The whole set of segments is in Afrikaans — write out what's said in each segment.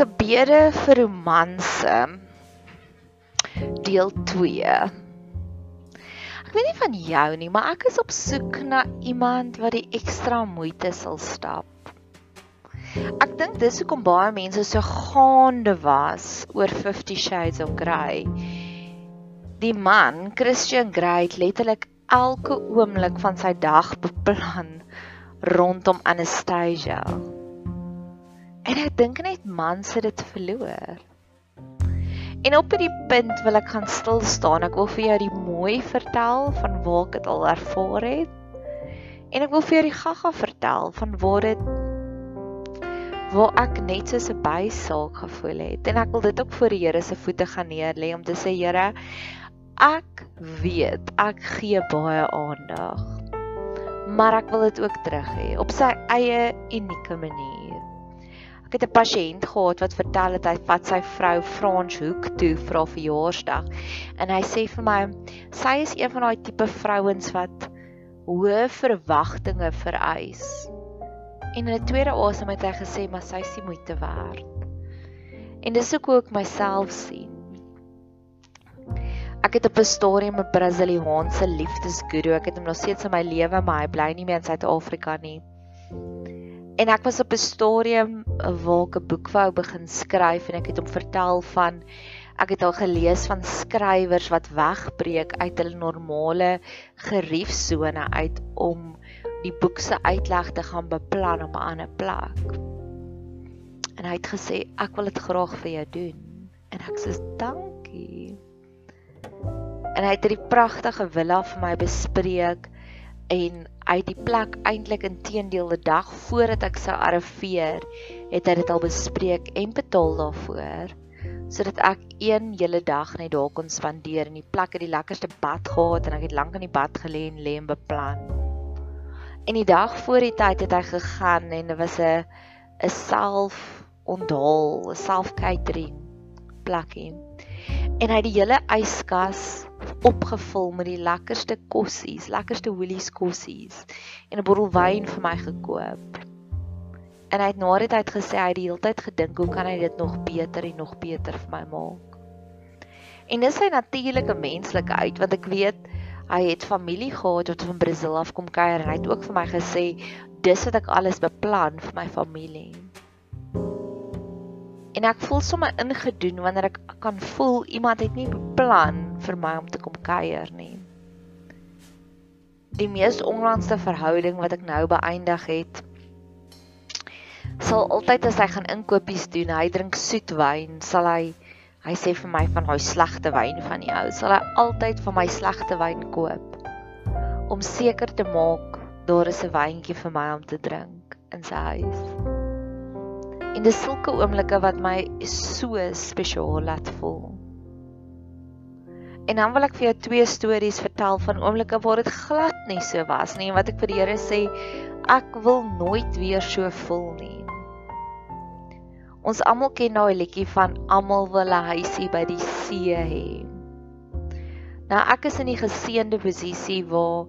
Gebede vir romanse. Deel 2. Ek weet nie van jou nie, maar ek is op soek na iemand wat die ekstra moeite sal stap. Ek dink dis hoekom baie mense so gaande was oor 50 Shades of Grey. Die man, Christian Grey, het letterlik elke oomblik van sy dag beplan rondom Anastasia. En ek dink net mans het dit verloor. En op hierdie punt wil ek gaan stil staan. Ek wil vir jou die mooi vertel van waar ek dit al ervaar het. En ek wil vir jou die gaga vertel van waar dit waar ek net soos 'n bysaak gevoel het. En ek wil dit ook voor die Here se voete gaan neer lê om te sê Here, ek weet ek gee baie aandag. Maar ek wil dit ook terug hê op sy eie unieke manier. Ek het 'n pasiënt gehad wat vertel het hy vat sy vrou Frans Hoek toe vir haar verjaarsdag en hy sê vir my sy is een van daai tipe vrouens wat hoë verwagtinge vereis. En in 'n tweede asem het hy gesê maar sy is die moeite werd. En dis ook ek myself sien. Ek het op 'n stadium 'n Brasiliaanse liefdesguru. Ek het hom nog steeds in my lewe, maar hy bly nie meer in Suid-Afrika nie. En ek was op 'n stadium waar ek 'n boek wou begin skryf en ek het hom vertel van ek het al gelees van skrywers wat wegbreek uit hulle normale geriefsone uit om die boek se uitleg te gaan beplan op 'n ander plek. En hy het gesê ek wil dit graag vir jou doen. En ek sê dankie. En hy het 'n pragtige villa vir my bespreek en uit die plek eintlik intedeel 'n dag voordat ek sou arriveer, het hy dit al bespreek en betaal daarvoor sodat ek een hele dag net daar kon spandeer in die plek het die lekkerste bad gehad en ek het lank in die bad gelê en lê en beplan. En die dag voor die tyd het hy gegaan en dit was 'n 'n self onthaal, 'n self catering plekkie. En hy het die hele yskas opgevul met die lekkerste kossies, lekkerste Woolies kossies en 'n bottel wyn vir my gekoop. En hy het na die tyd gesê hy het die hele tyd gedink hoe kan hy dit nog beter en nog beter vir my maak. En dis sy natuurlike menslike want ek weet hy het familie gehad wat van Brasil af kom kuier en hy het ook vir my gesê dis wat ek alles beplan vir my familie. En ek voel sommer ingedoen wanneer ek kan voel iemand het nie beplan vir my om te kom kuier nie. Die mees onlangste verhouding wat ek nou beëindig het, sal altyd as hy gaan inkopies doen, hy drink soet wyn, sal hy hy sê vir my van daai slegte wyn van die ou, sal hy altyd van my slegte wyn koop om seker te maak daar is 'n wyntjie vir my om te drink in sy huis. En dis sulke oomblikke wat my so spesiaal laat voel. En dan wil ek vir jou twee stories vertel van oomblikke waar dit glad nie so was nie en wat ek vir die Here sê ek wil nooit weer so voel nie. Ons almal ken daai liedjie van almal wil 'n huisie by die see hê. Nou ek is in die geseënde posisie waar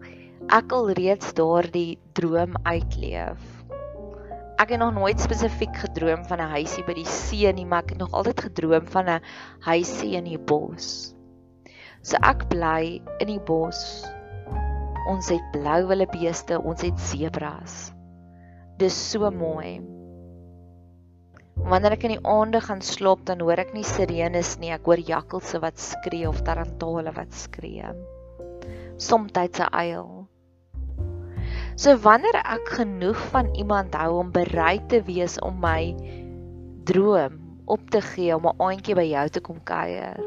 ek al reeds daardie droom uitleef. Ek het nog nooit spesifiek gedroom van 'n huisie by die see nie, maar ek het nog altyd gedroom van 'n huisie in die bos. So ek bly in die bos. Ons het blou wildebeeste, ons het sebras. Dis so mooi. Wanneer ek in die aande gaan slaap, dan hoor ek nie sirenes nie, ek hoor jakkalse wat skree of tarantale wat skree. Somstyds 'n uil. So wanneer ek genoeg van iemand hou om bereid te wees om my droom op te gee om 'n aandjie by jou te kom kuier.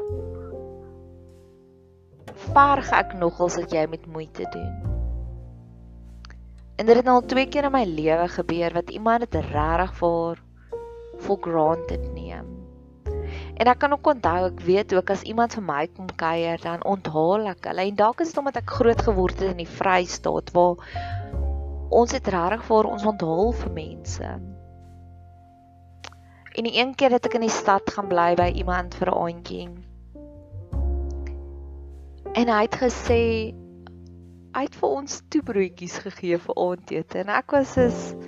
Verg ek nogals dat jy met moeite doen. En dit het al twee keer in my lewe gebeur wat iemand dit regtig vir for granted neem. En ek kan ook onthou, ek weet ook as iemand vir my kom kuier, dan onthaal ek hulle. En dalk is dit omdat ek groot geword het in die Vrystaat waar ons het regtig vir ons onthaal vir mense. En die een keer het ek in die stad gaan bly by iemand vir 'n aandjie. En hy het gesê hy het vir ons toebroodjies gegee vir aandete en ek was so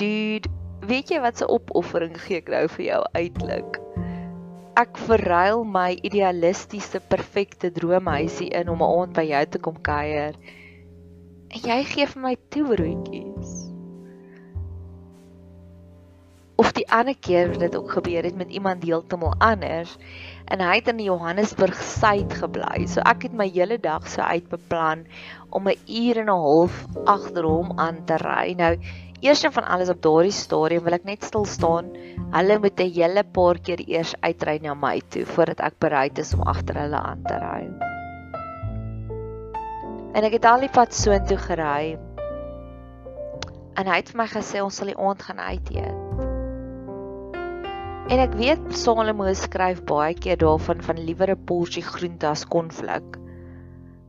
dude weet jy wat 'n opoffering gee ek nou vir jou uitlik? Ek verruil my idealistiese perfekte droomhuisie in om 'n aand by jou te kom kuier. En jy gee vir my toebroodjies. Of die ander keer wat dit ook gebeur het met iemand heeltemal anders en hy het in Johannesburg suid gebly. So ek het my hele dag so uitbeplan om 'n uur en 'n half agter hom aan te ry. Nou Eers van alles op daardie stadium wil ek net stil staan. Hulle moet 'n hele paar keer eers uitry na my toe voordat ek bereid is om agter hulle aan te ry. En ek het al die pad soontoe gery. En hy het vir my gesê ons sal die aand gaan uit eet. En ek weet Salomo skryf baie keer daarvan van liewer 'n porsie groente as konflik.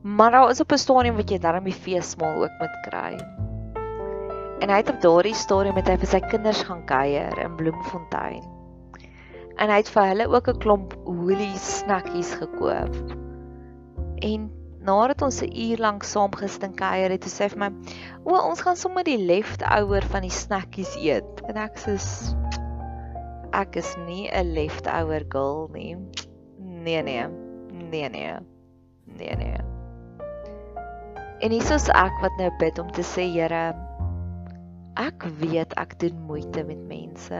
Maar daar is op 'n stadium wat jy darm die feesmaal ook moet kry. En hy het op daardie stadium met hy vir sy kinders gaan kuier in Bloemfontein. En hy het vir hulle ook 'n klomp holie snackies gekoop. En nadat ons 'n uur lank saam gestink kuier het, sê vir my: "O, ons gaan sommer die leftover van die snackies eet." En ek sê: "Ek is nie 'n leftover girl nie. Nee nee. Nee nee. Nee nee." En hier is ek wat nou bid om te sê, Here, Ek weet ek doen moeite met mense.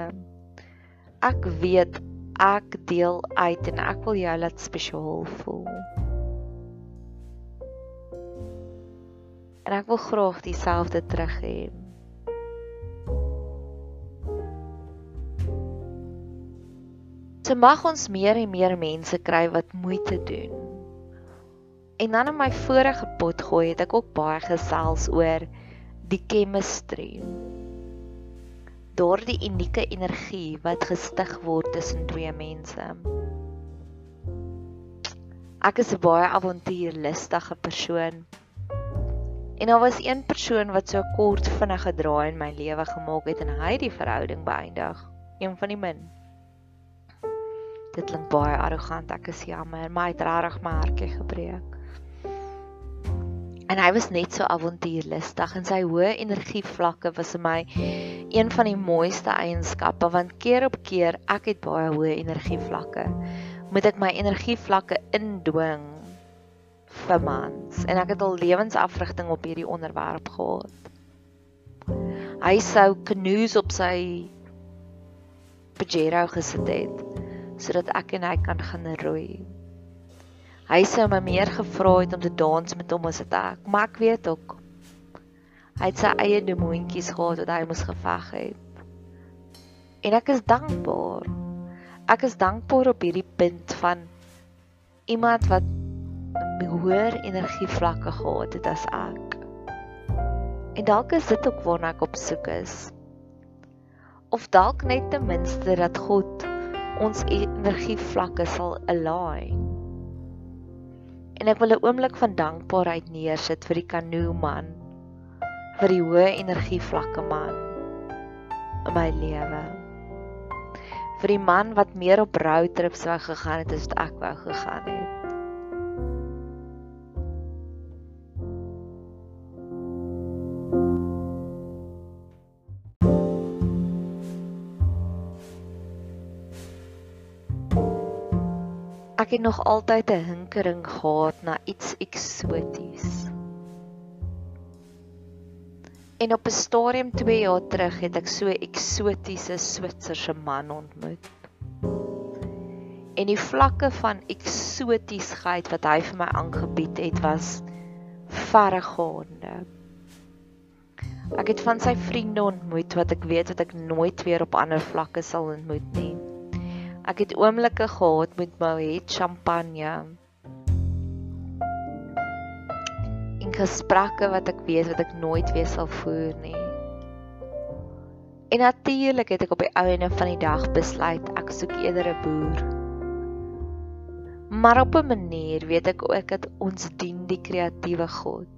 Ek weet ek deel uit en ek wil jou laat spesiaal voel. En ek wil graag dieselfde terug hê. So mag ons meer en meer mense kry wat moeite doen. En dan in my vorige pot gooi het ek ook baie gesels oor die chemistry. Daardie unieke energie wat gestig word tussen twee mense. Ek is 'n baie avontuurlustige persoon. En daar was een persoon wat so kort vinnige draai in my lewe gemaak het en hy het die verhouding beëindig. Een van die min. Dit klink baie arrogant, ek is jammer, maar hy het regtig my hartjie gebreek. En hy was net so avontuurlustig en sy hoë energievlakke was vir my een van die mooiste eienskappe want keer op keer ek het baie hoë energievlakke. Moet ek my energievlakke indwing vir mans en ek het al lewensafrigting op hierdie onderwerp gehad. Hy sou canoes op sy Pajero gesit het sodat ek en hy kan gaan roei. Hy sê my meer gevra het om te dans met hom as dit ek, maar ek weet ook hy het sy eie demoontjies gehad wat hy moes geveg het. En ek is dankbaar. Ek is dankbaar op hierdie punt van iemand wat hoër energievlakke gehad het as ek. En dalk is dit ook waarna ek op soek is. Of dalk net ten minste dat God ons energievlakke sal align. En ek wil 'n oomblik van dankbaarheid neersit vir die kanoe man, vir die hoë energievlakke man in my lewe. Vir die man wat meer op roadtrips wou gegaan het as wat ek wou gegaan het. Ek het nog altyd 'n hinkering gehad na iets eksoties. En op 'n stadium 2 jaar terug het ek so 'n eksotiese Switserse man ontmoet. En die vlakke van eksotiesheid wat hy vir my aangebied het was verregaande. Ek het van sy vriende ontmoet wat ek weet wat ek nooit weer op ander vlakke sal ontmoet nie. Ek het oomblikke gehad met Moet Champagne. In gesprekke wat ek weet wat ek nooit weer sal voer nie. En natuurlik het ek op die einde van die dag besluit ek soek eerder 'n boer. Maar op 'n manier weet ek ook dat ons dien die kreatiewe God.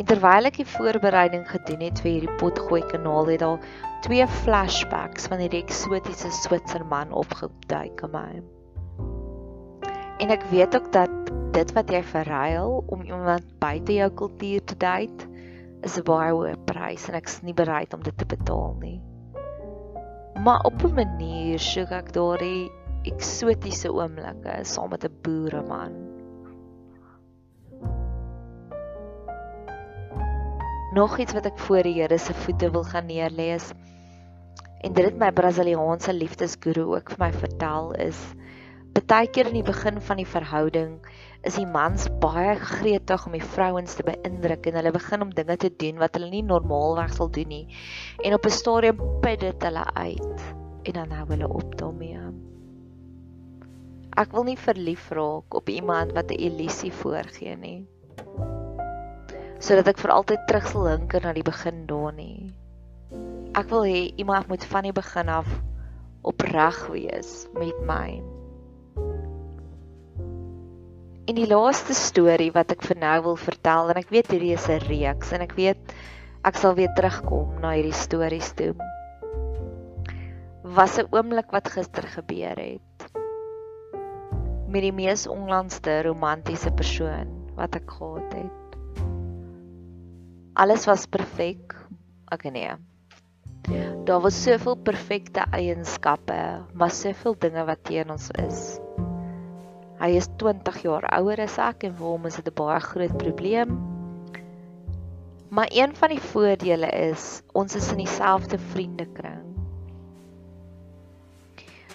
En terwyl ek die voorbereiding gedoen het vir hierdie potgooi kanaal het daar twee flashbacks van hierdie eksotiese Switserman opgeduik in my. En ek weet ook dat dit wat jy verruil om iemand buite jou kultuur te date is 'n baie hoë prys en ek's nie bereid om dit te betaal nie. Maar op 'n manier soek ek daardie eksotiese oomblikke saam met 'n boereman. Nog iets wat ek voor die Here se voete wil gaan neerlê is en dit het my Brasiliaanse liefdesguru ook vir my vertel is baie keer in die begin van die verhouding is die mans baie gretig om die vrouens te beïndruk en hulle begin om dinge te doen wat hulle nie normaalweg sal doen nie en op 'n stadium put dit hulle uit en dan hou hulle op daarmee. Ek wil nie verlief raak op iemand wat 'n illusie voorgee nie. Sodat ek vir altyd terug sal hinker na die begin daar nie. Ek wil hê iemand moet van die begin af opreg wees met my. En die laaste storie wat ek vir nou wil vertel en ek weet hierdie is 'n reeks en ek weet ek sal weer terugkom na hierdie stories toe. Was 'n oomblik wat gister gebeur het met die mees onlangste romantiese persoon wat ek gehad het. Alles was perfek. Ek nee. Daar was soveel perfekte eienskappe, maar soveel dinge wat teen ons is. Hy is 20 jaar ouer as ek en vir hom is dit 'n baie groot probleem. Maar een van die voordele is ons is in dieselfde vriendekring.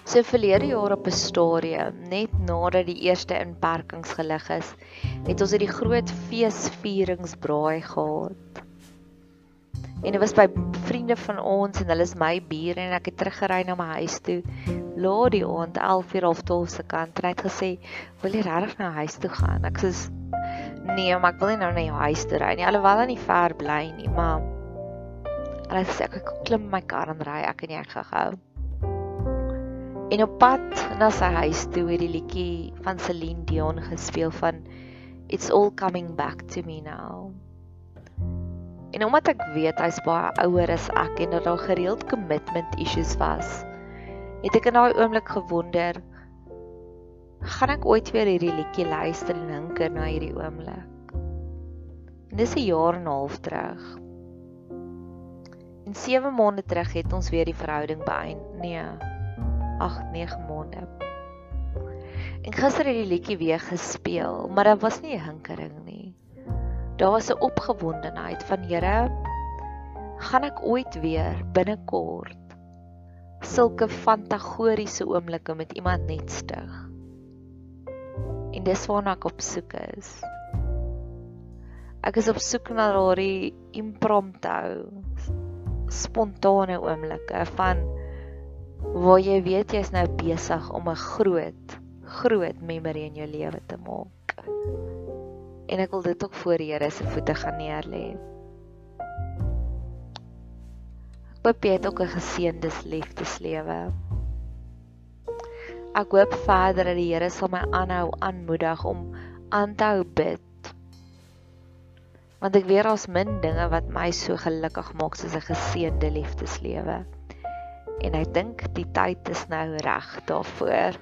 So verlede jaar op 'n stadium, net nadat die eerste inperkings gelig is, het ons 'n groot feesvieringsbraai gehad. En dit was by vriende van ons en hulle is my bure en ek het teruggery na my huis toe. Laat die aand 11:00 of 12:00 se kant en hy het gesê, "Wil jy regtig na huis toe gaan?" Ek sê, "Nee, maar ek wil nie nou na jou huis toe ry nie, alhoewel hy nie ver bly nie, maar Hulle sê ek klim my kar en ry ek en jy gou-gou. En op pad na sy huis toe het die liedjie van Celine Dion gespeel van It's all coming back to me now. En omdat ek weet hy's baie ouer as ek en dat daar gereeld commitment issues was, het ek in daai oomblik gewonder, gaan ek ooit weer hierdie liedjie luister en hinker na hierdie oomblik? En dis 'n jaar en 'n half terug. En 7 maande terug het ons weer die verhouding beëindig. Nee. 8, 9 maande. En gister het die liedjie weer gespeel, maar dit was nie 'n hinkering nie. Daar was 'n opgewondenheid van Here, gaan ek ooit weer binnekort sulke fantagoriese oomblikke met iemand net stig. En dis waarna ek op soek is. Ek is op soek na daardie impromptu spontane oomblikke van waar jy weet jy's nou besig om 'n groot groot memory in jou lewe te maak. En ek wil dit ook voor die Here se voete gaan neerlê. Ek hoop jy het ook 'n geseënde liefdeslewe. Ek hoop verder dat die Here sal my aanhou aanmoedig om aan te hou bid. Want ek weet daar's min dinge wat my so gelukkig maak soos 'n geseënde liefdeslewe en ek dink die tyd is nou reg daarvoor.